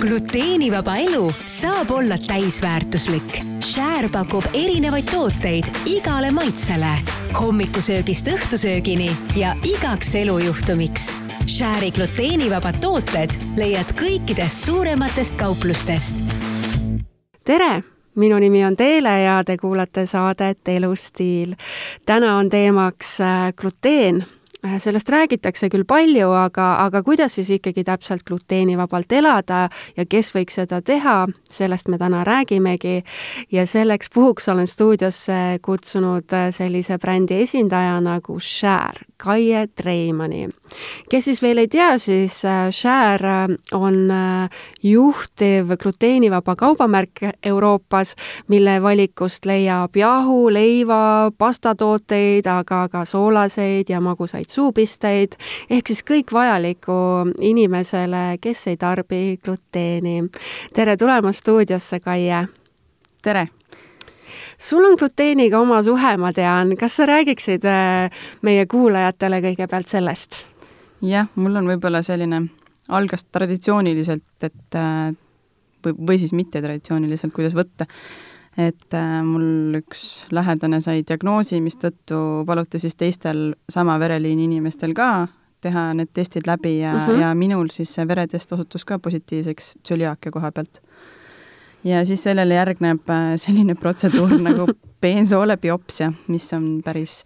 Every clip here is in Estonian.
gluteenivaba elu saab olla täisväärtuslik. Share pakub erinevaid tooteid igale maitsele, hommikusöögist õhtusöögini ja igaks elujuhtumiks. Share'i gluteenivabad tooted leiad kõikidest suurematest kauplustest. tere minu nimi on Teele ja te kuulate saadet Elustiil. täna on teemaks äh, gluteen sellest räägitakse küll palju, aga, aga kuidas siis ikkagi täpselt gluteenivabalt elada ja kes võiks seda teha, sellest me täna räägimegi. ja selleks puhuks olen stuudiosse kutsunud äh, sellise brändi esindaja nagu Share, Kaie Treimani. kes siis veel ei tea, siis äh, Share on juhtiv gluteenivaba kaubamärk Euroopas, mille valikust leiab jahu, leiva, pastatooteid, aga ka soolaseid ja magusaid suupisteid, ehk siis kõik vajalikku inimesele, kes ei tarbi gluteeni. tere tulemast stuudiosse, Kaie! tere! sul on gluteeniga oma suhe, ma tean, kas sa räägiksid äh, meie kuulajatele kõigepealt sellest? jah, mul on võib-olla selline, algas traditsiooniliselt, et äh, või, või siis mittetraditsiooniliselt, kuidas võtta et äh, mul üks lähedane sai diagnoosi, mistõttu paluti siis teistel sama vereliini inimestel ka teha need testid läbi ja mm, -hmm. ja minul siis see veretest osutus ka positiivseks tsüliaakia koha pealt. ja siis sellele järgneb äh, selline protseduur nagu peensoole biopsia, mis on päris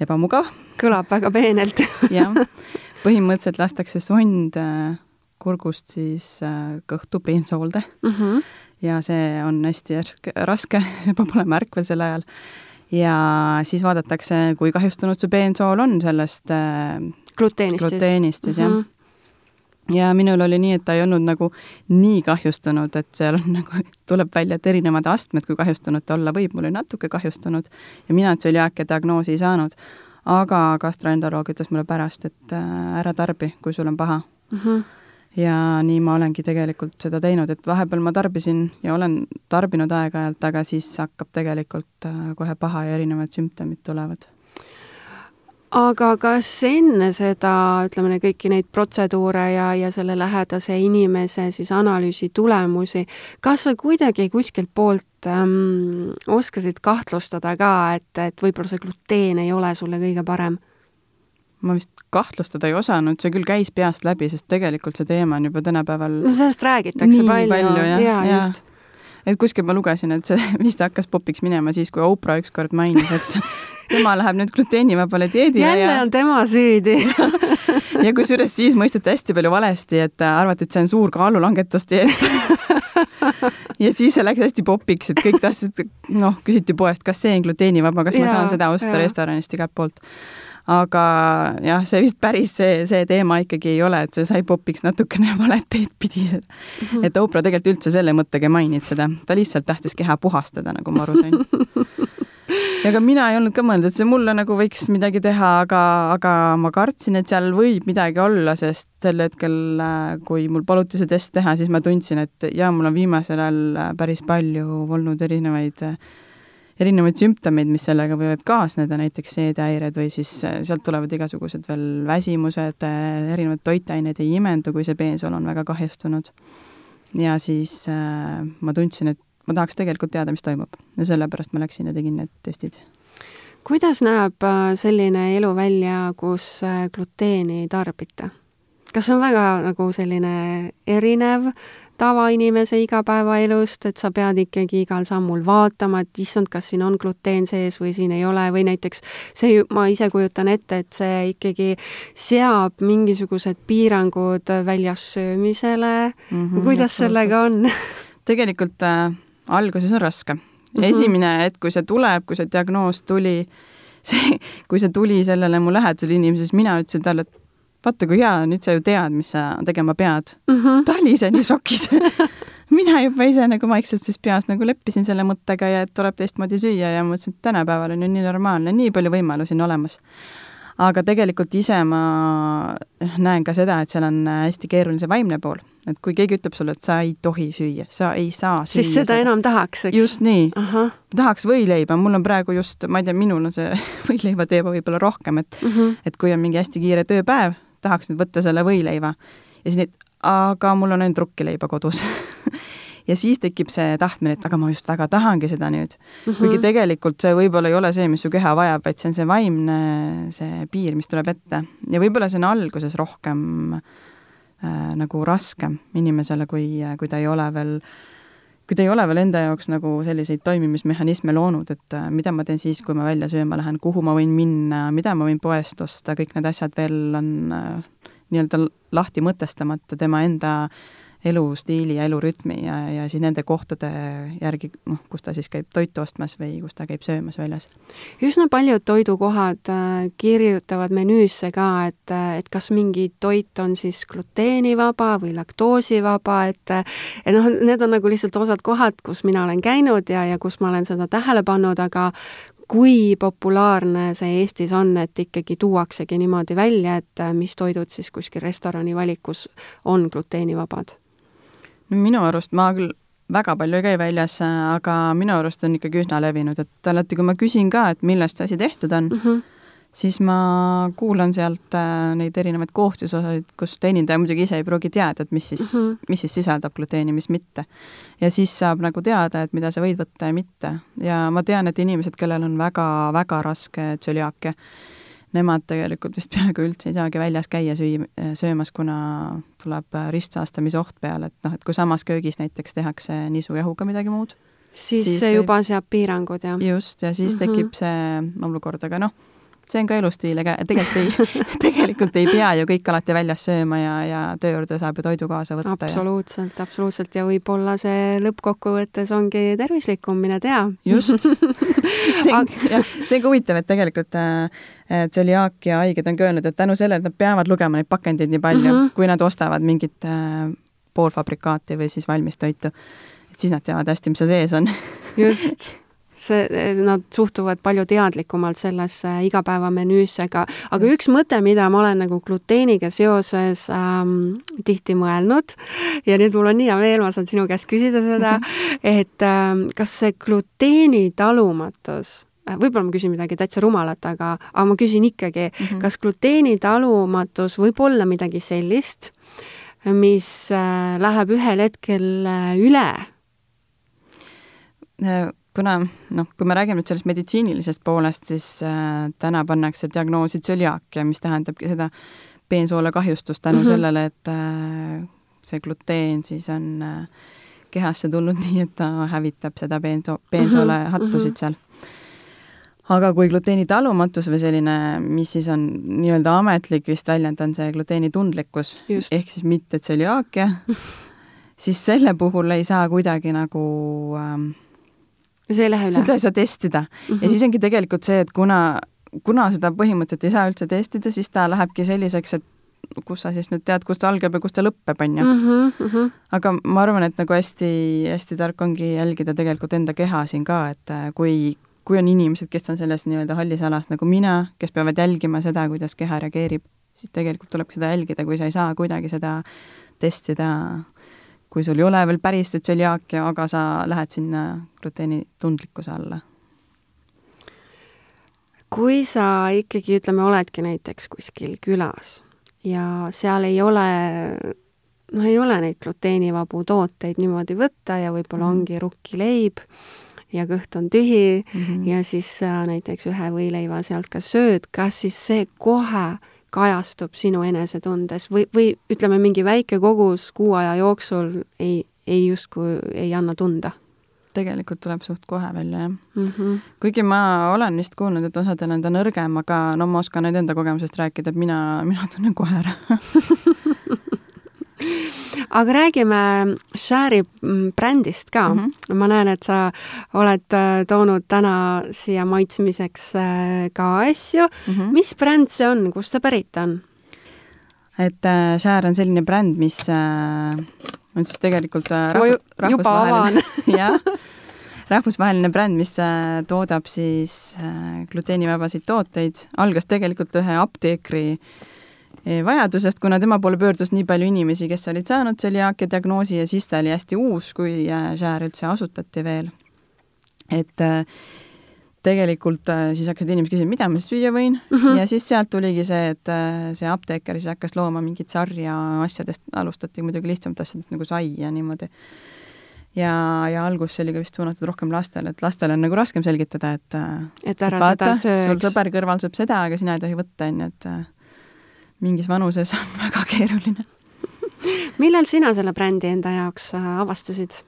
ebamugav. kõlab väga peenelt jah, põhimõtteliselt lastakse sond äh, kurgust siis kõhtu peensoolde mm. -hmm ja see on hästi järsk, raske, see peab olema ärkvel sel ajal. ja siis vaadatakse, kui kahjustunud see peensool on sellest äh, gluteenist, gluteenist siis, mm -hmm. jah ja minul oli nii, et ta ei olnud nagu nii kahjustunud, et seal on nagu, tuleb välja, et erinevad astmed, kui kahjustunud ta olla võib, mul oli natuke kahjustunud ja mina tsüliaakia diagnoosi ei saanud. aga gastroenteroloog ütles mulle pärast, et äh, ära tarbi, kui sul on paha mm. -hmm ja nii ma olengi tegelikult seda teinud, et vahepeal ma tarbisin ja olen tarbinud aeg-ajalt, aga siis hakkab tegelikult äh, kohe paha ja erinevad sümptomid tulevad. aga kas enne seda, ütleme, kõiki neid protseduure ja, ja selle lähedase inimese siis analüüsi tulemusi, kas sa kuidagi kuskilt poolt ähm, oskasid kahtlustada ka, et, et võib-olla see gluteen ei ole sulle kõige parem? Ma vist kahtlustada ei osanud, see küll käis peast läbi, sest tegelikult see teema on juba tänapäeval no sellest räägitakse palju, palju, jah, jaa ja. just. et kuskil ma lugesin, et see vist hakkas popiks minema siis, kui Oprah ükskord mainis, et tema läheb nüüd gluteenivabale dieedile jälle ja... on tema süüdi. Ja kusjuures siis mõisteti hästi palju valesti, et arvati, et see on suur kaalulangetusdieet ja siis see läks hästi popiks, et kõik tahtsid, noh, küsiti poest, kas see on gluteenivaba, kas ja, ma saan seda osta restoranist igalt poolt aga jah, see vist päris see, see teema ikkagi ei ole, et see sai popiks natukene valet teed pidi mm. -hmm. et Oprah tegelikult üldse selle mõttega ei maininud seda, ta lihtsalt tahtis keha puhastada, nagu ma aru sain ka mina ei olnud ka mõelnud, et see mulle nagu võiks midagi teha, aga, aga ma kartsin, et seal võib midagi olla, sest sel hetkel, äh, kui mul paluti see test teha, siis ma tundsin, et jaa, mul on viimasel ajal äh, päris palju olnud erinevaid äh, erinevaid sümptomeid, mis sellega võivad kaasneda, näiteks seedehäired või siis äh, sealt tulevad igasugused veel väsimused, äh, erinevad toitained ei imendu, kui see peensool on väga kahjustunud. ja siis äh, ma tundsin, et ma tahaks tegelikult teada, mis toimub ja sellepärast ma läksin ja tegin need testid. kuidas näeb äh, selline elu välja, kus gluteeni ei tarbita? kas see on väga nagu selline erinev tavainimese igapäevaelust, et sa pead ikkagi igal sammul vaatama, et issand, kas siin on gluteen sees või siin ei ole või näiteks see, ma ise kujutan ette, et see ikkagi seab mingisugused piirangud väljas söömisele mm. -hmm, kuidas sellega on? tegelikult äh, alguses on raske mm. -hmm. esimene hetk, kui see tuleb, kui see diagnoos tuli, see, kui see tuli sellele mu lähedasele inimesele, siis mina ütlesin talle, et vaata kui hea, nüüd sa ju tead, mis sa tegema pead mm. -hmm. ta oli ise nii šokis mina juba ise nagu vaikselt siis peas nagu leppisin selle mõttega ja et tuleb teistmoodi süüa ja mõtlesin, et tänapäeval on ju nii normaalne, nii palju võimalusi on olemas. aga tegelikult ise ma näen ka seda, et seal on hästi keeruline see vaimne pool, et kui keegi ütleb sulle, et sa ei tohi süüa, sa ei saa süüa. siis seda, seda enam tahaks, eks? just nii. tahaks võileiba, mul on praegu just, ma ei tea, minul on see võileiva teema võib-olla rohkem, et mm, -hmm. et kui on mingi hästi kiire tööpäev tahaks nüüd võtta selle võileiva ja siis neid aga mul on ainult rukkileiba kodus ja siis tekib see tahtmine, et aga ma just väga tahangi seda nüüd mm. -hmm. kuigi tegelikult see võib-olla ei ole see, mis su keha vajab, vaid see on see vaimne, see piir, mis tuleb ette. ja võib-olla see on alguses rohkem äh, nagu raskem inimesele, kui, kui ta ei ole veel kui ta ei ole veel enda jaoks nagu selliseid toimimismehhanisme loonud, et äh, mida ma teen siis, kui ma välja sööma lähen, kuhu ma võin minna, mida ma võin poest osta, kõik need asjad veel on äh, nii-öelda lahti mõtestamata tema enda äh, elustiili ja elurütmi ja, ja siis nende kohtade järgi, noh, kus ta siis käib toitu ostmas või kus ta käib söömas väljas. üsna paljud toidukohad äh, kirjutavad menüüsse ka, et, et kas mingi toit on siis gluteenivaba või laktoosivaba, et et noh, need on nagu lihtsalt osad kohad, kus mina olen käinud ja, ja kus ma olen seda tähele pannud, aga kui populaarne see Eestis on, et ikkagi tuuaksegi niimoodi välja, et mis toidud siis kuskil restorani valikus on gluteenivabad? Minu arust ma küll väga palju ei käi väljas, aga minu arust on ikkagi üsna levinud, et alati, kui ma küsin ka, et millest see asi tehtud on mm, -hmm. siis ma kuulan sealt äh, neid erinevaid koostisosasid, kus teenindaja muidugi ise ei pruugi teada, et mis siis mm, -hmm. mis siis sisaldab gluteeni, mis mitte. ja siis saab nagu teada, et mida sa võid võtta ja mitte. ja ma tean, et inimesed, kellel on väga-väga raske tsöliaakia, nemad tegelikult vist peaaegu üldse ei saagi väljas käia süü-, söömas, kuna tuleb ristsaastamise oht peale, et noh, et kui samas köögis näiteks tehakse nisujahuga midagi muud, siis, siis see juba seab piirangud, jah? just, ja siis mm -hmm. tekib see olukord, aga noh, see on ka elustiil, ega tegelikult ei tegelikult ei pea ju kõik alati väljas sööma ja, ja töö juurde saab ju toidu kaasa võtta. absoluutselt ja..., absoluutselt ja võib-olla see lõppkokkuvõttes ongi tervislikum, mine tea. just see on, jah, see on ka huvitav, et tegelikult äh, tsöliaakia haiged on ka öelnud, et tänu sellele, et nad peavad lugema neid pakendeid nii palju mm, -hmm. kui nad ostavad mingit äh, poolfabrikaati või siis valmistoitu, siis nad teavad hästi, mis seal sees on just see, nad suhtuvad palju teadlikumalt sellesse igapäevamenüüsse, aga, aga üks mõte, mida ma olen nagu gluteeniga seoses ähm, tihti mõelnud ja nüüd mul on nii hea meel, ma saan sinu käest küsida seda, et ähm, kas see gluteeni talumatus äh, võib-olla ma küsin midagi täitsa rumalat, aga, aga ma küsin ikkagi mm, -hmm. kas gluteeni talumatus võib olla midagi sellist, mis äh, läheb ühel hetkel äh, üle kuna noh, kui me räägime nüüd sellest meditsiinilisest poolest, siis äh, täna pannakse diagnoosi tsöliaakia, mis tähendabki seda peensoolekahjustust tänu mm -hmm. sellele, et äh, see gluteen siis on äh, kehasse tulnud nii, et ta hävitab seda peenso-, peensoole mhm, mm -hmm. seal. aga kui gluteeni talumatus või selline, mis siis on nii-öelda ametlik vist väljend, on see gluteeni tundlikkus, ehk siis mitte tsöliaakia, siis selle puhul ei saa kuidagi nagu ähm, see ei lähe üle? seda ei saa testida mm. -hmm. ja mhm. siis ongi tegelikult see, et kuna, kuna seda põhimõtteliselt ei saa üldse testida, siis ta lähebki selliseks, et kus sa siis nüüd tead, kus ta algab ja kus ta lõpeb, on ju. Mhm, mhm. aga ma arvan, et nagu hästi-hästi tark ongi jälgida tegelikult enda keha siin ka, et äh, kui, kui on inimesed, kes on selles nii-öelda hallis alas nagu mina, kes peavad jälgima seda, kuidas keha reageerib, siis tegelikult tulebki seda jälgida, kui sa ei saa kuidagi seda testida kui sul ei ole veel päris tsöliaakia, aga sa lähed sinna gluteeni tundlikkuse alla? kui sa ikkagi, ütleme, oledki näiteks kuskil külas ja seal ei ole, noh, ei ole neid gluteenivabu tooteid niimoodi võtta ja võib-olla mm. ongi rukkileib ja kõht on tühi mm -hmm. ja siis sa näiteks ühe võileiva sealt ka sööd, kas siis see kohe kajastub sinu enesetundes või, või ütleme, mingi väike kogus kuu aja jooksul ei, ei justkui ei anna tunda? tegelikult tuleb suht kohe välja, jah mm. -hmm. kuigi ma olen vist kuulnud, et osadel on ta nõrgem, aga no ma oskan nüüd enda kogemusest rääkida, et mina, mina tunnen kohe ära aga räägime Share'i mm, brändist ka mm. -hmm. ma näen, et sa oled äh, toonud täna siia maitsmiseks äh, ka asju mm. -hmm. mis bränd see on, kust see pärit on? et äh, Share on selline bränd, mis äh, on siis tegelikult äh, rahvus, rahvusvaheline jah, rahvusvaheline bränd, mis äh, toodab siis äh, gluteenivabasid tooteid, algas tegelikult ühe apteekri äh, vajadusest, kuna tema poole pöördus nii palju inimesi, kes olid saanud tseliaakia diagnoosi ja siis ta oli hästi uus, kui Share üldse asutati veel. et äh, tegelikult äh, siis hakkasid inimesed küsima, mida ma süüa võin mm -hmm. ja siis sealt tuligi see, et äh, see apteeker siis hakkas looma mingit sarja asjadest, alustati muidugi lihtsamat asjadest nagu sai ja niimoodi. ja, ja algus see oli ka vist suunatud rohkem lastele, et lastele on nagu raskem selgitada, et et ära et vaata, seda sööks. sul sõber kõrval sööb seda, aga sina ei tohi võtta, on ju, et mingis vanuses on väga keeruline. millal sina selle brändi enda jaoks avastasid?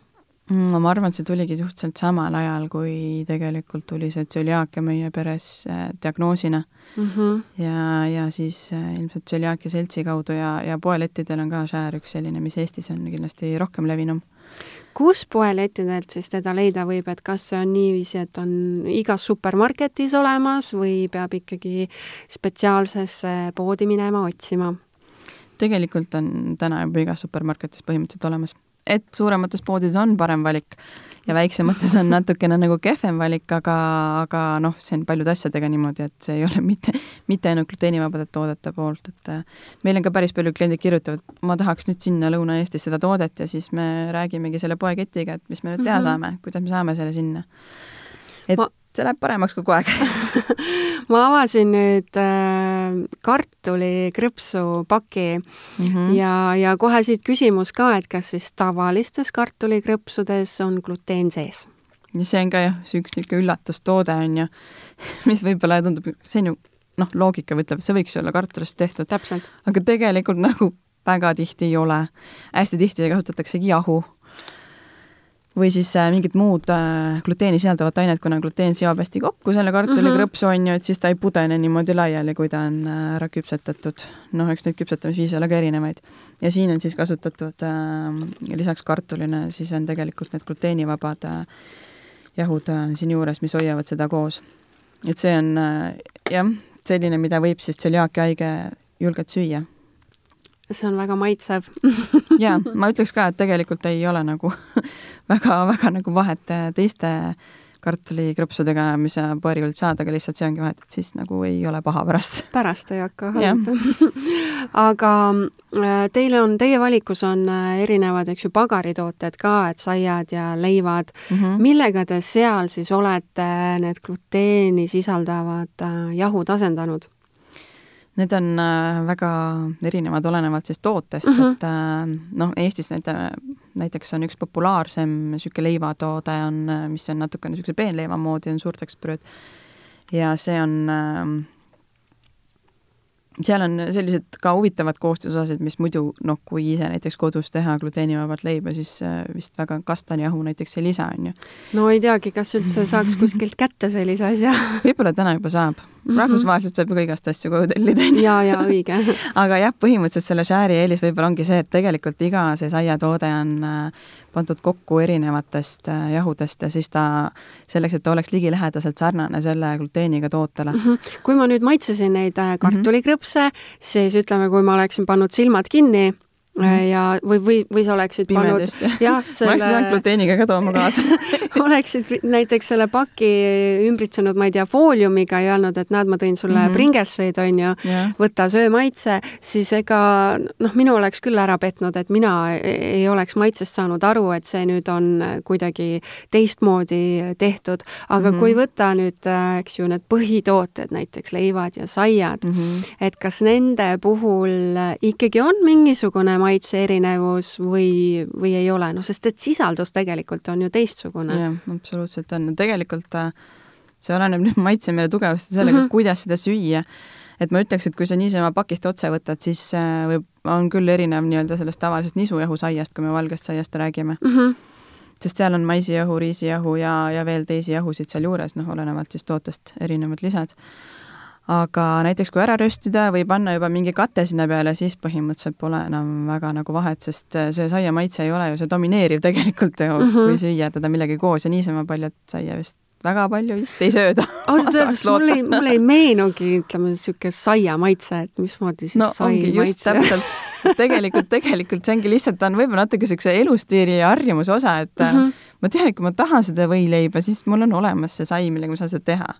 Mm, ma arvan, et see tuligi suhteliselt samal ajal, kui tegelikult tuli see tsöliaakia meie peres äh, diagnoosina mm. -hmm. ja, ja siis äh, ilmselt tsöliaakia seltsi kaudu ja, ja poelettidel on ka šäär üks selline, mis Eestis on kindlasti rohkem levinum. Kus poelettidelt siis teda leida võib, et kas see on niiviisi, et on igas supermarketis olemas või peab ikkagi spetsiaalsesse poodi minema otsima? tegelikult on täna juba igas supermarketis põhimõtteliselt olemas et suuremates poodides on parem valik ja väiksemates on natukene nagu kehvem valik, aga, aga noh, see on paljude asjadega niimoodi, et see ei ole mitte, mitte ainult gluteenivabade toodete poolt, et äh, meil on ka päris palju kliendid kirjutavad, ma tahaks nüüd sinna Lõuna-Eestis seda toodet ja siis me räägimegi selle poeketiga, et mis me nüüd teha mm -hmm. saame, kuidas me saame selle sinna. et ma see läheb paremaks kogu aeg ma avasin nüüd äh, kartulikrõpsu paki mm -hmm. ja, ja kohe siit küsimus ka, et kas siis tavalistes kartulikrõpsudes on gluteen sees? see on ka jah, see üks niisugune üllatustoode on ju, mis võib-olla tundub, see on ju noh, loogika ütleb, see võiks ju olla kartulist tehtud. aga tegelikult nagu väga tihti ei ole. hästi tihti kasutataksegi jahu või siis äh, mingid muud äh, gluteeni sisaldavat ainet, kuna gluteen seob hästi kokku selle kartulikrõpsu mm -hmm. on ju, et siis ta ei pudene niimoodi laiali, kui ta on äh, ära küpsetatud. noh, eks neid küpsetamisviise ole ka erinevaid. ja siin on siis kasutatud äh, lisaks kartulile, siis on tegelikult need gluteenivabad äh, jahud äh, siinjuures, mis hoiavad seda koos. et see on äh, jah, selline, mida võib siis tseliaakia haige julgelt süüa see on väga maitsev jaa, ma ütleks ka, et tegelikult ei ole nagu väga-väga nagu vahet äh, teiste kartulikrõpsudega, mis sa poerikult saad, aga lihtsalt see ongi vahet, et siis nagu ei ole paha pärast. pärast ei hakka halb aga äh, teile on, teie valikus on äh, erinevad, eks ju, pagaritooted ka, et saiad ja leivad mm. -hmm. millega te seal siis olete need gluteeni sisaldavad jahud asendanud? Need on äh, väga erinevad, olenevalt siis tootest mm, -hmm. et äh, noh, Eestis näitame, näiteks on üks populaarsem niisugune leivatoode on, mis on natukene niisuguse peenleiva moodi, on suurteksbrööd ja see on äh, seal on sellised ka huvitavad koostisosad, mis muidu noh, kui ise näiteks kodus teha gluteenivabalt leiba, siis vist väga kastanijahu näiteks ei lisa, on ju. no ei teagi, kas üldse saaks kuskilt kätte sellise asja võib-olla täna juba saab mm. -hmm. rahvusvaheliselt saab ju ka igast asju koju tellida, jaa, jaa, õige aga jah, põhimõtteliselt selle shäri eelis võib-olla ongi see, et tegelikult iga see saiatoode on äh, pandud kokku erinevatest äh, jahudest ja siis ta, selleks, et ta oleks ligilähedaselt sarnane selle gluteeniga tootele mm. -hmm. kui ma nüüd maitsesin neid äh, kartulikrõpse mm, -hmm. siis ütleme, kui ma oleksin pannud silmad kinni. Ja või, või, või sa oleksid Pimedest, pannud jah, selle ma oleks pidanud gluteeniga ka tooma kaasa oleksid näiteks selle paki ümbritsenud, ma ei tea, fooliumiga ja öelnud, et näed, ma tõin sulle mm -hmm. Pringelseid, on ju yeah., võta, söö maitse, siis ega noh, minu oleks küll ära petnud, et mina ei oleks maitsest saanud aru, et see nüüd on kuidagi teistmoodi tehtud. aga mm -hmm. kui võtta nüüd, eks ju, need põhitooted, näiteks leivad ja saiad mm, -hmm. et kas nende puhul ikkagi on mingisugune maitse erinevus või, või ei ole, noh, sest et sisaldus tegelikult on ju teistsugune. jah, absoluutselt on, tegelikult äh, see oleneb nüüd maitsemeele tugevasti sellega mm, -hmm. kuidas seda süüa. et ma ütleks, et kui sa niisama pakist otse võtad, siis äh, võib, on küll erinev nii-öelda sellest tavalisest nisujahusaiast, kui me valgest saiast räägime mm. -hmm sest seal on maisijahu, riisijahu ja, ja veel teisi jahusid sealjuures, noh, olenevalt siis tootest erinevad lisad aga näiteks kui ära röstida või panna juba mingi kate sinna peale, siis põhimõtteliselt pole enam väga nagu vahet, sest äh, see saia maitse ei ole ju see domineeriv tegelikult ju mm, -hmm. kui süüa teda millegagi koos ja niisama paljud saia vist väga palju vist ei sööda. ausalt öeldes mul ei, mul ei meenugi, ütleme, niisugune saia maitse, et mismoodi siis no, sai maitse. täpselt tegelikult, tegelikult see ongi lihtsalt, ta on võib-olla natuke niisuguse elustiili ja harjumuse osa, et mm -hmm. ma tean, et kui ma tahan seda võileiba, siis mul on olemas see sai, millega ma saan seda teha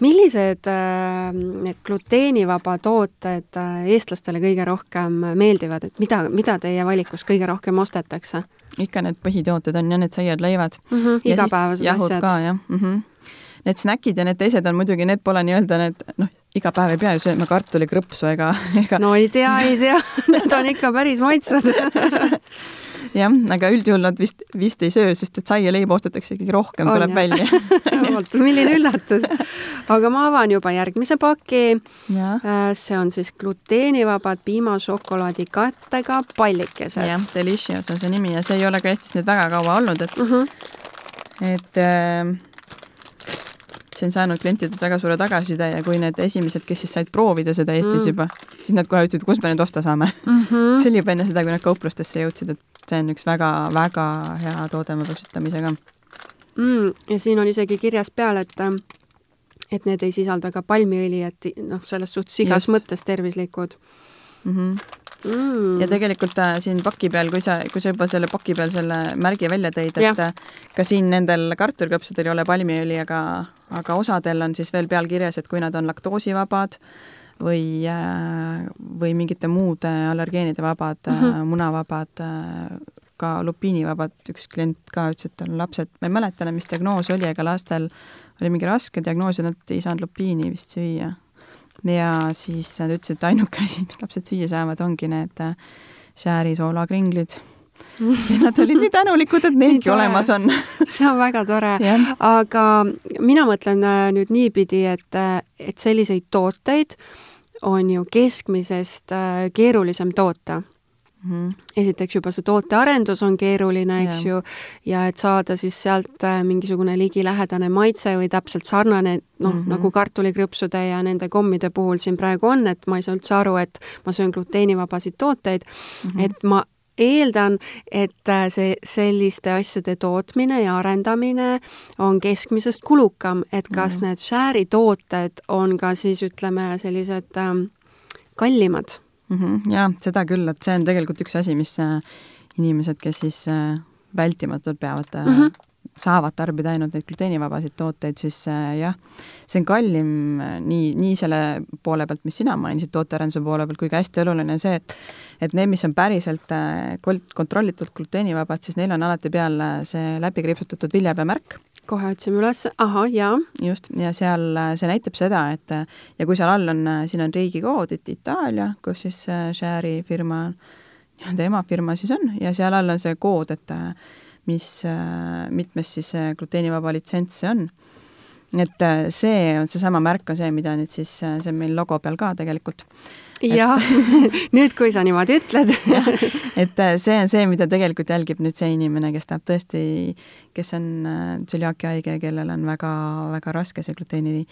millised äh, need gluteenivaba tooted äh, eestlastele kõige rohkem meeldivad, et mida, mida teie valikus kõige rohkem ostetakse? ikka need põhitooted on jah, need saiad, leivad mm. -hmm, igapäevased asjad. ka jah mm. -hmm need snäkid ja need teised on muidugi, need pole nii-öelda need, noh, iga päev ei pea ju sööma kartulikrõpsu ega, ega. no ei tea, ei tea, need on ikka päris maitsvad jah, aga üldjuhul nad vist, vist ei söö, sest et saia-leiba ostetakse ikkagi rohkem, tuleb jah. välja vot, milline üllatus. aga ma avan juba järgmise paki. Äh, see on siis gluteenivabad piimašokolaadi kattega pallikesed. jah, Delicious on see nimi ja see ei ole ka Eestis nüüd väga kaua olnud, et uh, mhm. -huh. et äh, see on saanud klientidelt väga suure tagasiside ja kui need esimesed, kes siis said proovida seda Eestis mm. juba, siis nad kohe ütlesid, kus me nüüd osta saame mm. -hmm. see oli juba enne seda, kui nad kauplustesse jõudsid, et see on üks väga-väga hea toode magustamise mm,. ja siin on isegi kirjas peal, et et need ei sisalda ka palmiõli, et noh, selles suhtes igas Just. mõttes tervislikud mm. -hmm mm.. ja tegelikult äh, siin paki peal, kui sa, kui sa juba selle paki peal selle märgi välja tõid, et ja. Äh, ka siin nendel kartulikrõpsudel ei ole palmiõli, aga, aga osadel on siis veel peal kirjas, et kui nad on laktoosivabad äh, või mingite muude allergeenide vabad mm, -hmm. munavabad, ka lupiinivabad, üks klient ka ütles, et tal lapsed, ma ei mäleta enam, mis diagnoos oli, aga lastel oli mingi raske diagnoos ja nad ei saanud lupiini vist süüa. Ja siis nad ütlesid, et ainuke asi, mis lapsed süüa saavad, ongi need äh, Sääri soolakringlid ja nad olid nii tänulikud, et neidki olemas on. See on väga tore, aga mina mõtlen äh, nüüd niipidi, et, äh, et selliseid tooteid on ju keskmisest keerulisem toota Mm -hmm. esiteks juba see tootearendus on keeruline, eks yeah. ju, ja et saada siis sealt äh, mingisugune ligilähedane maitse või täpselt sarnane, noh mm -hmm., nagu kartulikrõpsude ja nende kommide puhul siin praegu on, et ma ei saa üldse aru, et ma söön gluteenivabasid tooteid mm, -hmm. et ma eeldan, et äh, see selliste asjade tootmine ja arendamine on keskmisest kulukam, et kas mm need share'i tooted on ka siis ütleme, sellised ähm, kallimad mm. -hmm. jaa, seda küll, et see on tegelikult üks asi, mis äh, inimesed, kes siis äh, vältimatult peavad mm, -hmm. Saavad tarbida ainult neid gluteenivabasid tooteid, siis jah, see on kallim nii, nii selle poole pealt, mis sina mainisid, tootearenduse poole pealt, kui ka hästi oluline see, et et need, mis on päriselt kontrollitult gluteenivabad, siis neil on alati peal see läbi kriipsutatud viljapeamärk kohe otsime üles, ahah, jaa. just, ja seal see näitab seda, et ja kui seal all on, siin on riigikood, et Itaalia, kus siis Share'i firma, nii-öelda emafirma siis on ja seal all on see kood, et mis, mitmes siis gluteenivaba litsents see on. et see on seesama märk on see, mida nüüd siis, see on meil logo peal ka tegelikult. Jah nüüd, kui sa niimoodi ütled. Et äh, see on see, mida tegelikult jälgib nüüd see inimene, kes tahab tõesti, kes on äh, tsüliaaki haige, kellel on väga-väga raske see gluteeni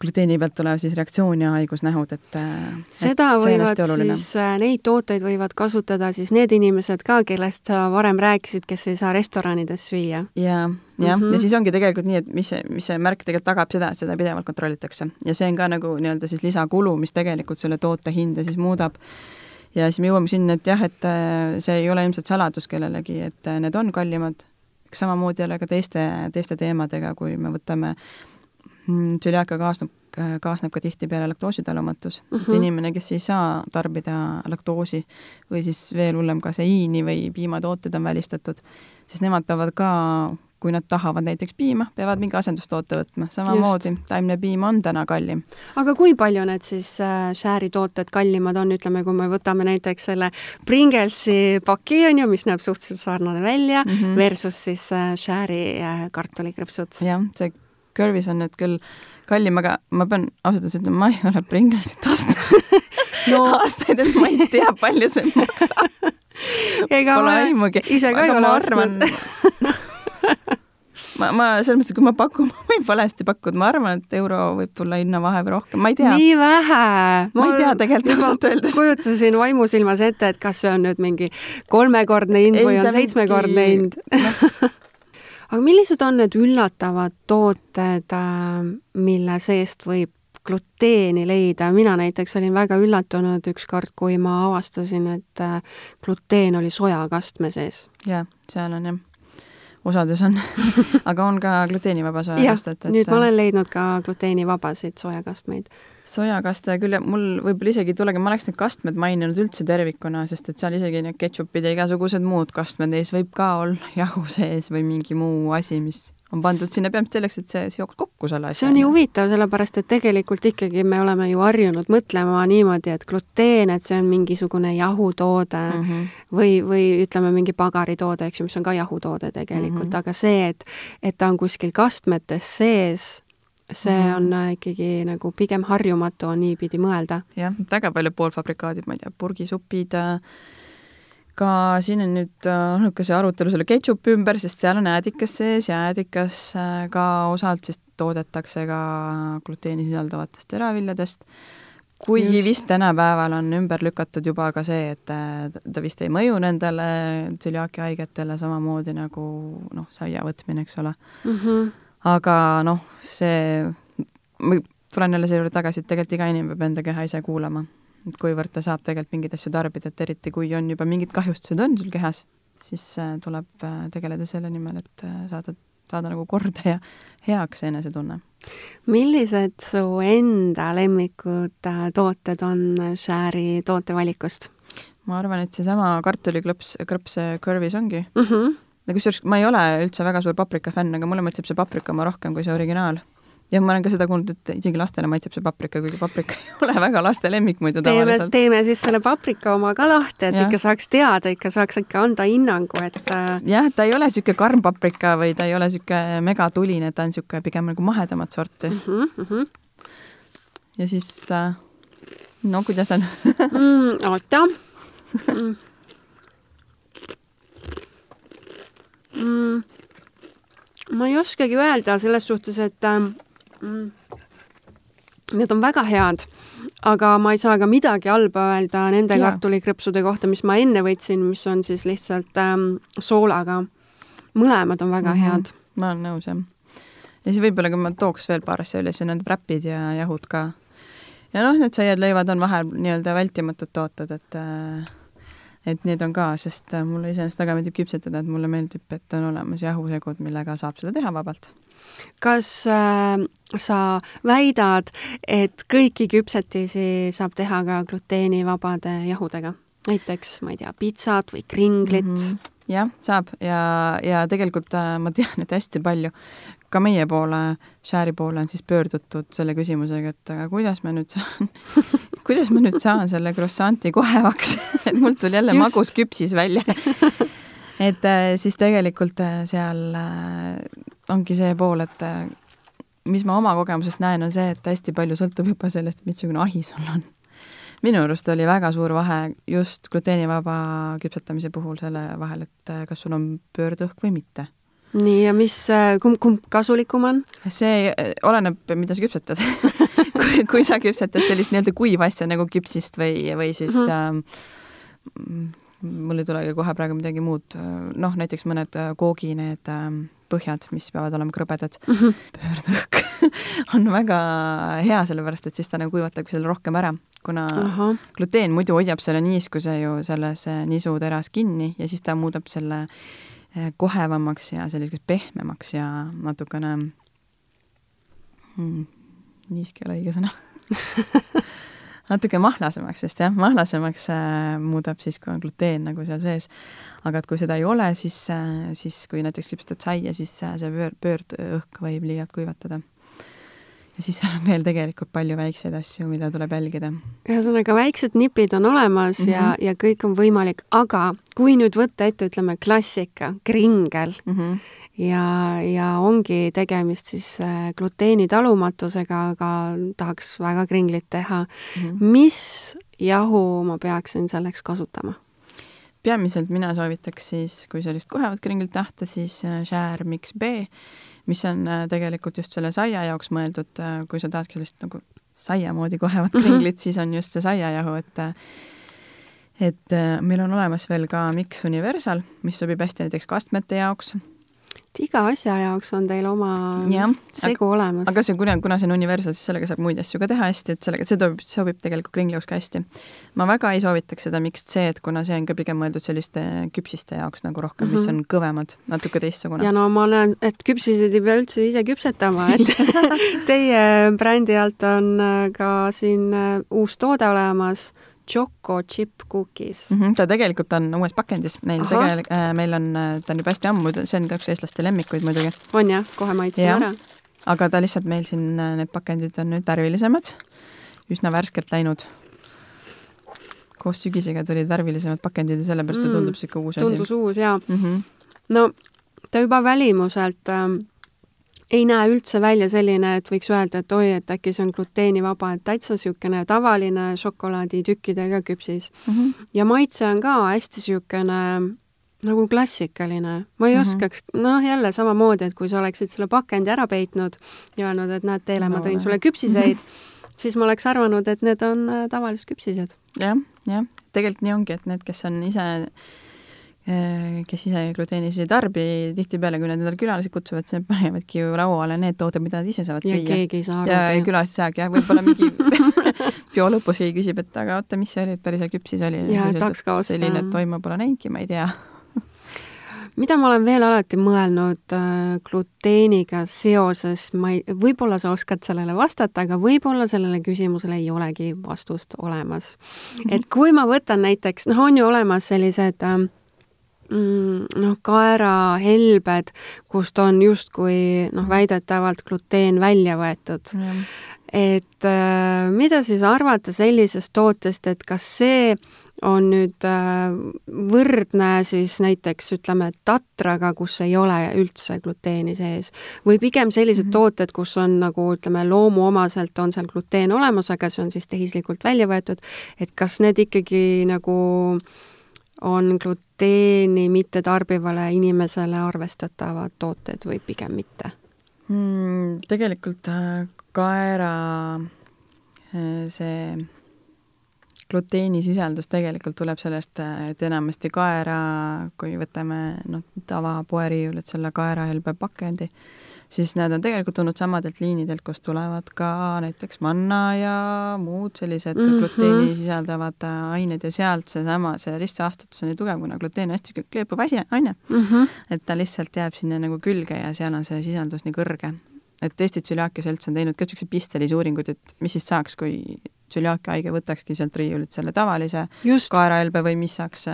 gluteeni pealt tulev siis reaktsioon ja haigusnähud, et äh, seda et võivad siis, äh, neid tooteid võivad kasutada siis need inimesed ka, kellest sa varem rääkisid, kes ei saa restoranides süüa. ja, jah. Ja mhm. siis ongi tegelikult nii, et mis see, mis see märk tegelikult tagab seda, et seda pidevalt kontrollitakse. Ja see on ka nagu nii-öelda siis lisakulu, mis tegelikult selle toote hinda siis muudab. Ja siis me jõuame sinna, et jah, et äh, see ei ole ilmselt saladus kellelegi, et need on kallimad, samamoodi ei ole ka teiste, teiste teemadega, kui me võtame tsüliaaka mm, kaasneb, kaasneb ka tihtipeale laktoositalumatus uh. -huh. et mhm. inimene, kes ei saa tarbida laktoosi või siis veel hullem, kaseiini või piimatooted on välistatud, siis nemad peavad ka kui nad tahavad näiteks piima, peavad mingi asendustoote võtma, samamoodi taimne piim on täna kallim. aga kui palju need siis äh, Share'i tooted kallimad on, ütleme, kui me võtame näiteks selle Pringlesi paki, on ju, mis näeb suhteliselt sarnane välja mm, -hmm. versus siis äh, Share'i äh, kartulikrõpsud? jah, see Curvis on nüüd küll kallim, aga ma pean ausalt öeldes ütlema, ma ei ole Pringlesit ostnud no. aastaid, et ma ei tea, palju see maksab. ega Pole ma ise ka ei ole ostnud ma, ma selles mõttes, kui ma pakun, ma võin valesti pakkuda, ma arvan, et euro võib tulla hinnavahe või rohkem, ma ei tea. nii vähe? ma ei tea tegelikult ausalt öeldes. kujutasin vaimusilmas ette, et kas see on nüüd mingi kolmekordne hind või on seitsmekordne hind no aga millised on need üllatavad tooted, äh, mille seest võib gluteeni leida, mina näiteks olin väga üllatunud ükskord, kui ma avastasin, et äh, gluteen oli sojakastme sees. jah, seal on jah osades on aga on ka gluteenivaba sojakastet. nüüd ma olen leidnud ka gluteenivabasid sojakastmeid sojakaste küll, mul võib-olla isegi ei tulegi, ma oleks need kastmed maininud üldse tervikuna, sest et seal isegi need ketšupid ja igasugused muud kastmed ees võib ka olla jahu sees või mingi muu asi, mis on pandud sinna peamiselt selleks, et see seoks kokku selle asja. see on nii huvitav, sellepärast et tegelikult ikkagi me oleme ju harjunud mõtlema niimoodi, et gluteen, et see on mingisugune jahutoode mm -hmm. või, või ütleme, mingi pagaritoode, eks ju, mis on ka jahutoode tegelikult mm, -hmm. aga see, et, et ta on kuskil kastmetes sees see mm. on äh, ikkagi nagu pigem harjumatu on niipidi mõelda. jah, väga palju poolfabrikaadid, ma ei tea, purgisupid äh,, ka siin on nüüd olnud äh, ka see arutelu selle ketšupi ümber, sest seal on äädikas sees ja äädikas ka osalt siis toodetakse ka gluteeni sisaldavatest teraviljadest. kuigi Just. vist tänapäeval on ümber lükatud juba ka see, et ta vist ei mõju nendele tsüliaaki haigetele samamoodi nagu noh, saia võtmine, eks ole mm. -hmm. Aga noh, see, ma tulen jälle selle juurde tagasi, et tegelikult iga inimene peab enda keha ise kuulama et kuivõrd ta saab tegelikult mingeid asju tarbida, et eriti kui on juba mingid kahjustused on sul kehas, siis äh, tuleb äh, tegeleda selle nimel, et äh, saada, saada nagu korda ja heaks enesetunne. millised su enda lemmikud tooted on Share'i tootevalikust? ma arvan, et seesama kartuliklõps, krõps Curvis ongi mm. -hmm. Kusjuures ma ei ole üldse väga suur paprika fänn, aga mulle maitseb see paprika oma rohkem kui see originaal ja ma olen ka seda kuulnud, et isegi lastele maitseb see paprika, kuigi paprika ei ole väga laste lemmik muidu tavaliselt. teeme siis selle paprika oma ka lahti, et ja. ikka saaks teada, ikka saaks ikka anda hinnangu, et äh, jah, ta ei ole niisugune karm paprika või ta ei ole niisugune megatuline, ta on niisugune pigem nagu mahedamat sorti mm. -hmm, mm -hmm. ja siis äh, no kuidas on mm, oota mm.. Mm. ma ei oskagi öelda selles suhtes, et äh, mm.. Need on väga head, aga ma ei saa ka midagi halba öelda nende ja. kartulikrõpsude kohta, mis ma enne võtsin, mis on siis lihtsalt ähm, soolaga. mõlemad on väga mm -hmm. head. ma olen nõus, jah. ja siis võib-olla, kui ma tooks veel paar asja üles, need räpid ja jahud ka. ja noh, need saiad-leivad on vahel nii-öelda vältimatud tooted, et äh, et need on ka, sest mulle iseenesest väga meeldib küpsetada, et mulle meeldib, et on olemas jahusegud, millega saab seda teha vabalt kas äh, sa väidad, et kõiki küpsetisi saab teha ka gluteenivabade jahudega? näiteks, ma ei tea, pitsat või kringlit mm? -hmm. jah, saab ja, ja tegelikult äh, ma tean, et hästi palju ka meie poole, Share'i poole on siis pöördutud selle küsimusega, et aga kuidas ma nüüd saan kuidas ma nüüd saan selle croissant'i kohevaks et mul tuli jälle Just. magus küpsis välja et äh, siis tegelikult äh, seal äh, ongi see pool, et mis ma oma kogemusest näen, on see, et hästi palju sõltub juba sellest, missugune ahi sul on. minu arust oli väga suur vahe just gluteenivaba küpsetamise puhul selle vahel, et kas sul on pöördõhk või mitte nii, ja mis, kumb, kumb kasulikum on? see oleneb, mida sa küpsetad kui, kui sa küpsetad sellist nii-öelda kuiva asja nagu küpsist või, või siis mm -hmm. äh, mul ei tulegi kohe praegu midagi muud, noh, näiteks mõned äh, koogi need ähm, põhjad, mis peavad olema krõbedad mm -hmm. pöördõhk on väga hea, sellepärast et siis ta nagu kuivatabki selle rohkem ära, kuna Aha. gluteen muidu hoiab selle niiskuse ju selles äh, nisuteras kinni ja siis ta muudab selle äh, kohevamaks ja selliseks pehmemaks ja natukene hmm, niisk ei ole õige sõna natuke mahlasemaks vist jah, mahlasemaks äh, muudab siis, kui on gluteen nagu seal sees. aga et kui seda ei ole, siis äh,, siis kui näiteks küpsetad saia, siis äh, see pöör, pöördõhk võib liialt kuivatada. Ja siis seal on veel tegelikult palju väikseid asju, mida tuleb jälgida. ühesõnaga, väiksed nipid on olemas mm -hmm. ja, ja kõik on võimalik, aga kui nüüd võtta ette, ütleme, klassika, kringel mm, -hmm ja, ja ongi tegemist siis äh, gluteeni talumatusega, aga tahaks väga kringlit teha mm. -hmm. mis jahu ma peaksin selleks kasutama? peamiselt mina soovitaks siis, kui sellist kohevat kringlit tahta, siis äh, Share Mix B, mis on äh, tegelikult just selle saia jaoks mõeldud, kui sa tahadki sellist nagu saia moodi kohevat mhm. kringlit mm, -hmm. siis on just see saiajahu, et et meil on olemas veel ka Mix Universal, mis sobib hästi näiteks kastmete jaoks et iga asja jaoks on teil oma ja, segu aga, olemas. aga see, kuna, kuna see on universal, siis sellega saab muid asju ka teha hästi, et sellega, see sobib, sobib tegelikult kringli jaoks ka hästi. ma väga ei soovitaks seda mixed C-d, kuna see on ka pigem mõeldud selliste küpsiste jaoks nagu rohkem mm, -hmm. mis mhm. on kõvemad, natuke teistsugune. ja no ma näen, et küpsiseid ei pea üldse ise küpsetama, et teie brändi alt on äh, ka siin äh, uus toode olemas Choco Chip Cookies mm. -hmm, ta tegelikult on uues pakendis, meil tegelikult äh,, meil on, ta on juba hästi ammu, see on ka üks eestlaste lemmikuid muidugi, on jah, kohe maitsen Jah. ära. aga ta lihtsalt meil siin, äh, need pakendid on nüüd värvilisemad, üsna värskelt läinud. koos sügisega tulid värvilisemad pakendid ja sellepärast ta Mm, tundub sihuke uus asi tundus uus jaa. mm. -hmm. no ta juba välimuselt ähm, ei näe üldse välja selline, et võiks öelda, et oi, et äkki see on gluteenivaba, et täitsa niisugune tavaline šokolaaditükkidega küpsis. Mm -hmm. ja maitse on ka hästi niisugune nagu klassikaline. ma ei mm -hmm. oskaks, noh jälle samamoodi, et kui sa oleksid selle pakendi ära peitnud ja öelnud, et näed, Teele, ma tõin sulle küpsiseid, siis ma oleks arvanud, et need on äh, tavalised küpsised. jah, jah, tegelikult nii ongi, et need, kes on ise kes ise gluteenis ei tarbi, tihtipeale, kui nad endale külalisi kutsuvad, siis nad panevadki ju lauale need tooted, mida nad ise saavad ja süüa. keegi ei saa ja aru. külalised saagi jah, võib-olla mingi peo lõpus keegi küsib, et aga oota, mis see oli, et päris hea küpsis oli. Jaa, tahaks ka osta. selline toimu pole näinudki, ma ei tea. mida ma olen veel alati mõelnud äh, gluteeniga seoses, ma ei, võib-olla sa oskad sellele vastata, aga võib-olla sellele küsimusele ei olegi vastust olemas. et kui ma võtan näiteks, noh, on ju olemas sellised äh, mm, noh, kaerahelbed, kust on justkui noh, väidetavalt gluteen välja võetud. et äh, mida siis arvata sellisest tootest, et kas see on nüüd äh, võrdne siis näiteks ütleme tatraga, kus ei ole üldse gluteeni sees või pigem sellised mm -hmm. tooted, kus on nagu ütleme, loomuomaselt on seal gluteen olemas, aga see on siis tehislikult välja võetud, et kas need ikkagi nagu on gluteeni mittetarbivale inimesele arvestatavad tooted või pigem mitte? mm,? tegelikult äh, kaera äh, see gluteenisisaldus tegelikult tuleb sellest, äh, et enamasti kaera, kui võtame noh, tavapoeriiulit, selle kaerahelbe pakendi, siis need on tegelikult tulnud samadelt liinidelt, kust tulevad ka näiteks manna ja muud sellised mm. -hmm. gluteeni sisaldavad äh, ained ja sealt seesama, see ristsaastatus on nii tugev, kuna gluteen on hästi kleepuv asi, aine mm. -hmm. et ta lihtsalt jääb sinna nagu külge ja seal on see sisaldus nii kõrge. et Eesti tsüliaakia selts on teinud ka niisuguseid pistelisi uuringuid, et mis siis saaks, kui tsüliaakia haige võtakski sealt riiulilt selle tavalise just, kaerahelbe või mis saaks,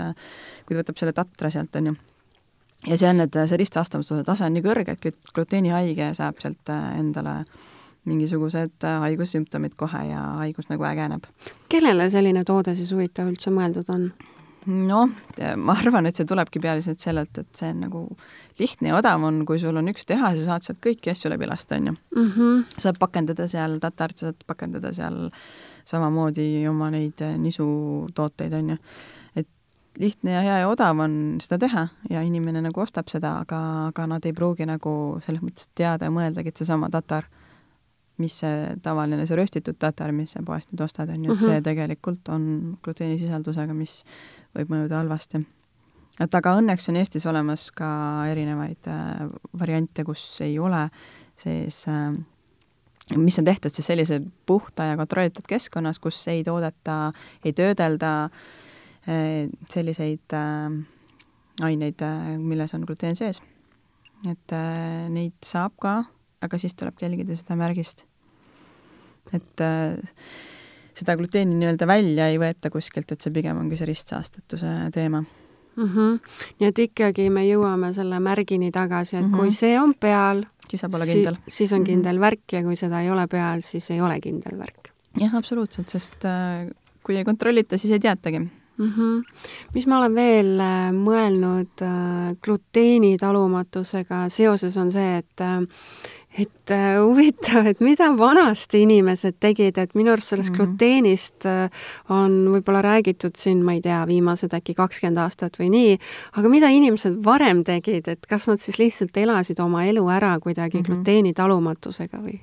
kui ta võtab selle tatra sealt, on ju. Ja see on, et see ristsaastavuse tase on nii kõrge, et glut- gluteenihaige saab sealt äh, endale mingisugused äh, haigussümptomid kohe ja haigus nagu ägeneb. kellele selline toode siis huvitav üldse mõeldud on? noh, ma arvan, et see tulebki pealiselt sellelt, et see on nagu lihtne ja odav on, kui sul on üks tehas ja saad sealt kõiki asju läbi lasta, on ju. mm. -hmm. saab pakendada seal tatart, saad pakendada seal samamoodi oma neid eh, nisutooteid, on ju. Lihtne ja hea ja odav on seda teha ja inimene nagu ostab seda, aga, aga nad ei pruugi nagu selles mõttes teada ja mõeldagi, et seesama tatar, mis see tavaline, see röstitud tatar, mis sa poest nüüd ostad, on ju, et see Mhm. tegelikult on gluteenisisaldusega, mis võib mõjuda halvasti. et aga õnneks on Eestis olemas ka erinevaid äh, variante, kus ei ole sees äh, mis on tehtud siis sellise puhta ja kontrollitud keskkonnas, kus ei toodeta, ei töödelda äh, selliseid äh, aineid, äh, milles on gluteen sees. et äh, neid saab ka, aga siis tulebki jälgida seda märgist. et äh, seda gluteeni nii-öelda välja ei võeta kuskilt, et see pigem ongi see ristsaastatuse teema. Mm -hmm. nii et ikkagi me jõuame selle märgini tagasi, et mm -hmm. kui Mhm. see on peal, siis saab olla kindel. siis on Mhm. kindel värk ja kui seda ei ole peal, siis ei ole kindel värk jah, absoluutselt, sest äh, kui ei kontrollita, siis ei teatagi mm. -hmm. mis ma olen veel äh, mõelnud äh, gluteeni talumatusega seoses, on see, et äh, et huvitav, et mida vanasti inimesed tegid, et minu arust sellest mm. -hmm. gluteenist on võib-olla räägitud siin, ma ei tea, viimased äkki kakskümmend aastat või nii, aga mida inimesed varem tegid, et kas nad siis lihtsalt elasid oma elu ära kuidagi mm. -hmm. gluteeni talumatusega või?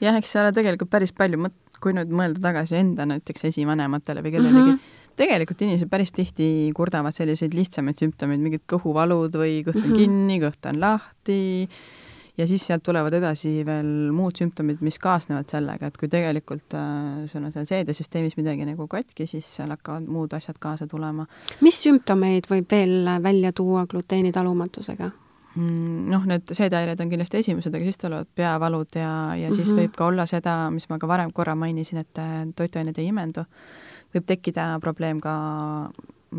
jah, eks seal tegelikult päris palju, kui nüüd mõelda tagasi enda näiteks esivanematele või kellelegi Mhm. mm, -hmm. Tegelikult inimesed päris tihti kurdavad selliseid lihtsamaid sümptomeid, mingid kõhuvalud või kõht on mm. -hmm. kinni, kõht on lahti ja siis sealt tulevad edasi veel muud sümptomid, mis kaasnevad sellega, et kui tegelikult äh, sul on seal seedesüsteemis midagi nagu katki, siis seal hakkavad muud asjad kaasa tulema. mis sümptomeid võib veel välja tuua gluteeni talumatusega? Mm, noh, need seedehäired on kindlasti esimesed, aga siis tulevad peavalud ja, ja siis mm. -hmm. võib ka olla seda, mis ma ka varem korra mainisin, et äh, toitained ei imendu. Võib tekkida probleem ka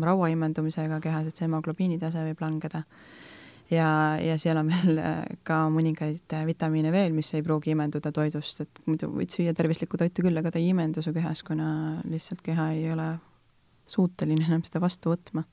raua imendumisega kehas, et see hemoglobiini tase võib langeda. ja, ja seal on veel äh, ka mõningaid vitamiine veel, mis ei pruugi imenduda toidust, et muidu võid süüa tervislikku toitu küll, aga ta ei imendu su kehas, kuna lihtsalt keha ei ole suuteline enam seda vastu võtma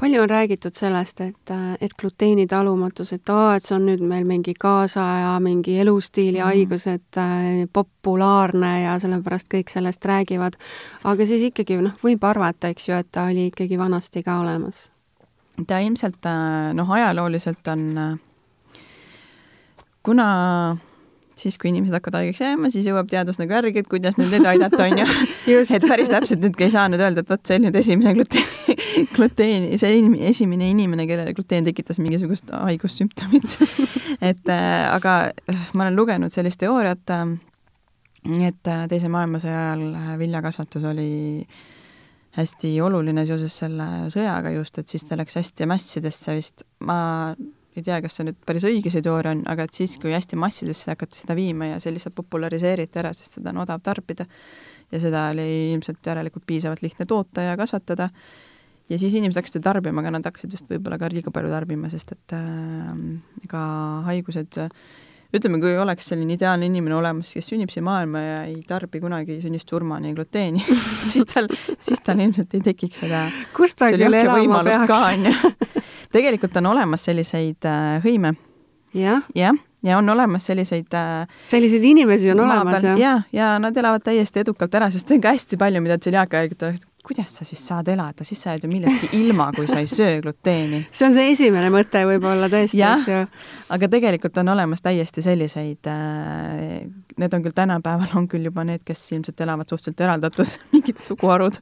palju on räägitud sellest, et, et gluteenitalumatus, et aa, et see on nüüd meil mingi kaasaja mingi elustiili mm. haigus, et äh, populaarne ja sellepärast kõik sellest räägivad. aga siis ikkagi noh, võib arvata, eks ju, et ta oli ikkagi vanasti ka olemas. ta ilmselt äh, noh, ajalooliselt on, äh, kuna siis, kui inimesed hakkavad haigeks jääma, siis jõuab teadus nagu järgi, et kuidas nüüd neid aidata, on ju. et päris täpselt nüüd ei saa nüüd öelda, et vot see oli nüüd esimene gluteeni, gluteeni, see esimene inimene, kellele gluteen tekitas mingisugust haigussümptomit et äh, aga äh, ma olen lugenud sellist teooriat äh,, et äh, Teise maailmasõja ajal äh, viljakasvatus oli hästi oluline seoses selle sõjaga just, et siis ta läks hästi massidesse vist. ma ei tea, kas see nüüd päris õige see teooria on, aga et siis, kui hästi massidesse hakati seda viima ja see lihtsalt populariseeriti ära, sest seda on odav tarbida ja seda oli ilmselt järelikult piisavalt lihtne toota ja kasvatada, ja siis inimesed hakkasid tarbima, aga nad hakkasid just võib-olla ka liiga palju tarbima, sest et äh, ega haigused ütleme, kui oleks selline ideaalne inimene olemas, kes sünnib siia maailma ja ei tarbi kunagi sünnist surmani gluteeni siis tal, siis tal ilmselt ei tekiks seda kus ta küll elama peaks? tegelikult on olemas selliseid äh, hõime. jah ja,. ja on olemas selliseid äh, selliseid inimesi on olemas, jah? ja, ja nad elavad täiesti edukalt ära, sest see on ka hästi palju, mida tseliaakajärgid oleks, kuidas sa siis saad elada, siis sa jääd ju millestki ilma, kui sa ei söö gluteeni. see on see esimene mõte võib-olla tõesti, eks ju. aga tegelikult on olemas täiesti selliseid äh,, need on küll tänapäeval, on küll juba need, kes ilmselt elavad suhteliselt eraldatud, mingid suguharud.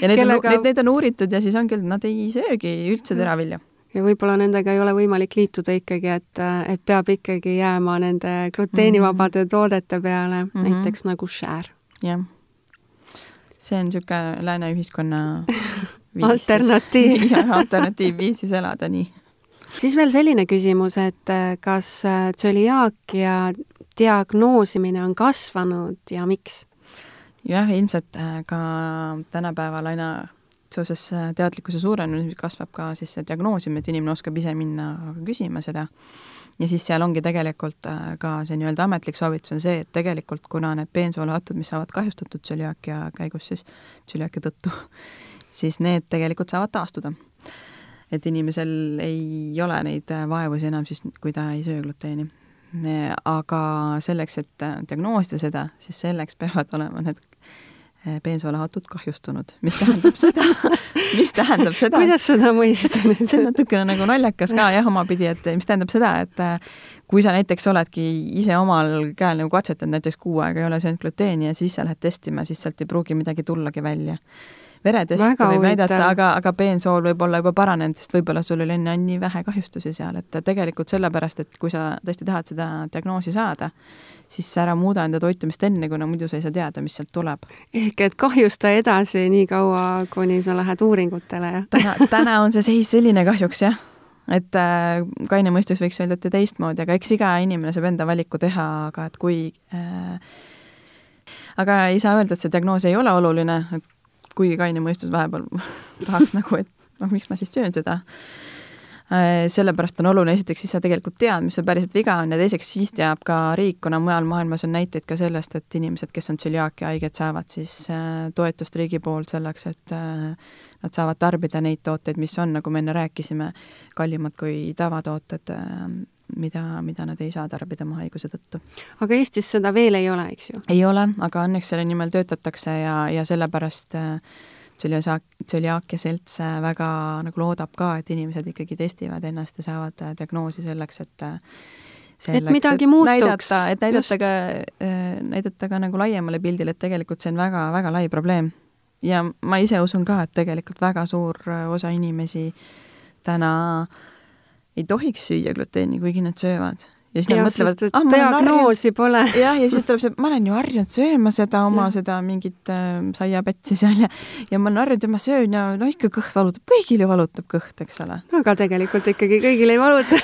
ja neid Kellega... on, neid, neid on uuritud ja siis on küll, nad ei söögi üldse teravilja ja võib-olla nendega ei ole võimalik liituda ikkagi, et, et peab ikkagi jääma nende gluteenivabade mm -hmm. toodete peale mm, -hmm. näiteks nagu share. jah see on niisugune lääne ühiskonna alternatiiv alternatiiv viis siis elada nii. siis veel selline küsimus, et äh, kas äh, tsöliaakia diagnoosimine on kasvanud ja miks? jah, ilmselt äh, ka tänapäeval aina seoses teadlikkuse suurenemisega kasvab ka siis see diagnoosimine, et inimene oskab ise minna küsima seda ja siis seal ongi tegelikult äh, ka see nii-öelda ametlik soovitus on see, et tegelikult kuna need peensoolahatud, mis saavad kahjustatud tsüliaakia käigus siis, tsüliaakia tõttu, siis need tegelikult saavad taastuda. et inimesel ei ole neid äh, vaevusi enam siis, kui ta ei söö gluteeni. aga selleks, et äh, diagnoosida seda, siis selleks peavad olema need peensoolahatud kahjustunud, mis tähendab seda? Mis tähendab seda? Kuidas seda mõista nüüd? see on natukene nagu naljakas ka jah, omapidi, et mis tähendab seda, et äh, kui sa näiteks oledki ise omal käel nagu katsetanud, näiteks kuu aega ei ole söönud gluteeni ja siis sa lähed testima, siis sealt ei pruugi midagi tullagi välja veretest võib näidata, aga, aga peensool võib olla juba paranenud, sest võib-olla sul oli enne nii vähe kahjustusi seal, et tegelikult sellepärast, et kui sa tõesti tahad seda diagnoosi saada, siis ära muuda enda toitumist enne, kuna muidu sa ei saa teada, mis sealt tuleb. ehk et kahjusta edasi nii kaua, kuni sa lähed uuringutele, jah? täna, täna on see seis selline kahjuks, jah et äh, kaine mõistus võiks öelda, et teistmoodi, aga eks iga inimene saab enda valiku teha, aga et kui äh, aga ei saa öelda, et see diagnoos ei ole oluline, et kuigi kaine mõistus vahepeal tahaks nagu, et noh, miks ma siis söön seda. Äh, sellepärast on oluline, esiteks siis sa tegelikult tead, mis sul päriselt viga on ja teiseks siis teab ka riik, kuna mujal maailmas on näiteid ka sellest, et inimesed, kes on tsüliaakia haiged, saavad siis äh, toetust riigi poolt selleks, et äh, nad saavad tarbida neid tooteid, mis on, nagu me enne rääkisime, kallimad kui tavatooted mida, mida nad ei saa tarbida oma haiguse tõttu. aga Eestis seda veel ei ole, eks ju? ei ole, aga õnneks selle nimel töötatakse ja, ja sellepärast äh, tsüliaakia selts äh, väga nagu loodab ka, et inimesed ikkagi testivad ennast ja saavad äh, diagnoosi selleks, et selleks, et midagi et muutuks. et näidata Just. ka, näidata ka nagu laiemale pildile, et tegelikult see on väga-väga lai probleem. ja ma ise usun ka, et tegelikult väga suur osa inimesi täna äh, ei tohiks süüa gluteeni, kuigi nad söövad. ja siis nad ja, mõtlevad, ah, diagnoosi pole. jah, ja siis tuleb see, ma olen ju harjunud sööma seda oma ja. seda mingit äh, saiapätsi seal ja ja ma olen harjunud ja ma söön ja no ikka kõht valutab, kõigil ju valutab kõht, eks ole. aga tegelikult ikkagi kõigil ei valuta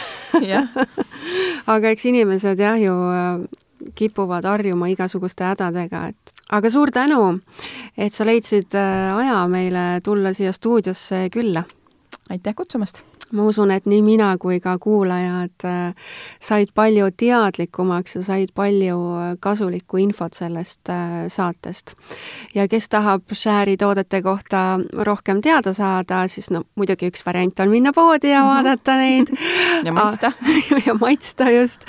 aga eks inimesed jah ju äh, kipuvad harjuma igasuguste hädadega, et aga suur tänu, et sa leidsid äh, aja meile tulla siia stuudiosse külla. aitäh kutsumast ma usun, et nii mina kui ka kuulajad äh, said palju teadlikumaks ja said palju äh, kasulikku infot sellest äh, saatest. ja kes tahab Share'i toodete kohta rohkem teada saada, siis no muidugi üks variant on minna poodi ja mm -hmm. vaadata neid ja maitsta ja maitsta just.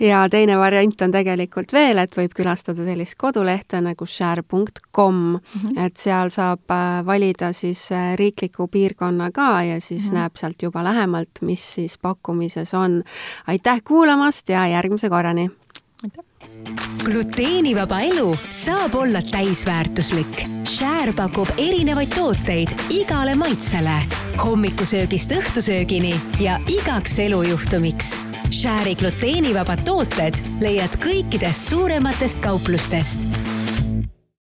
ja teine variant on tegelikult veel, et võib külastada sellist kodulehte nagu share.com mm, -hmm. et seal saab valida siis riikliku piirkonna ka ja siis mm -hmm. näeb sealt juba juba lähemalt, mis siis pakkumises on. aitäh kuulamast ja järgmise korrani! gluteenivaba elu saab olla täisväärtuslik. Share pakub erinevaid tooteid igale maitsele, hommikusöögist õhtusöögini ja igaks elujuhtumiks. Share'i gluteenivabad tooted leiad kõikidest suurematest kauplustest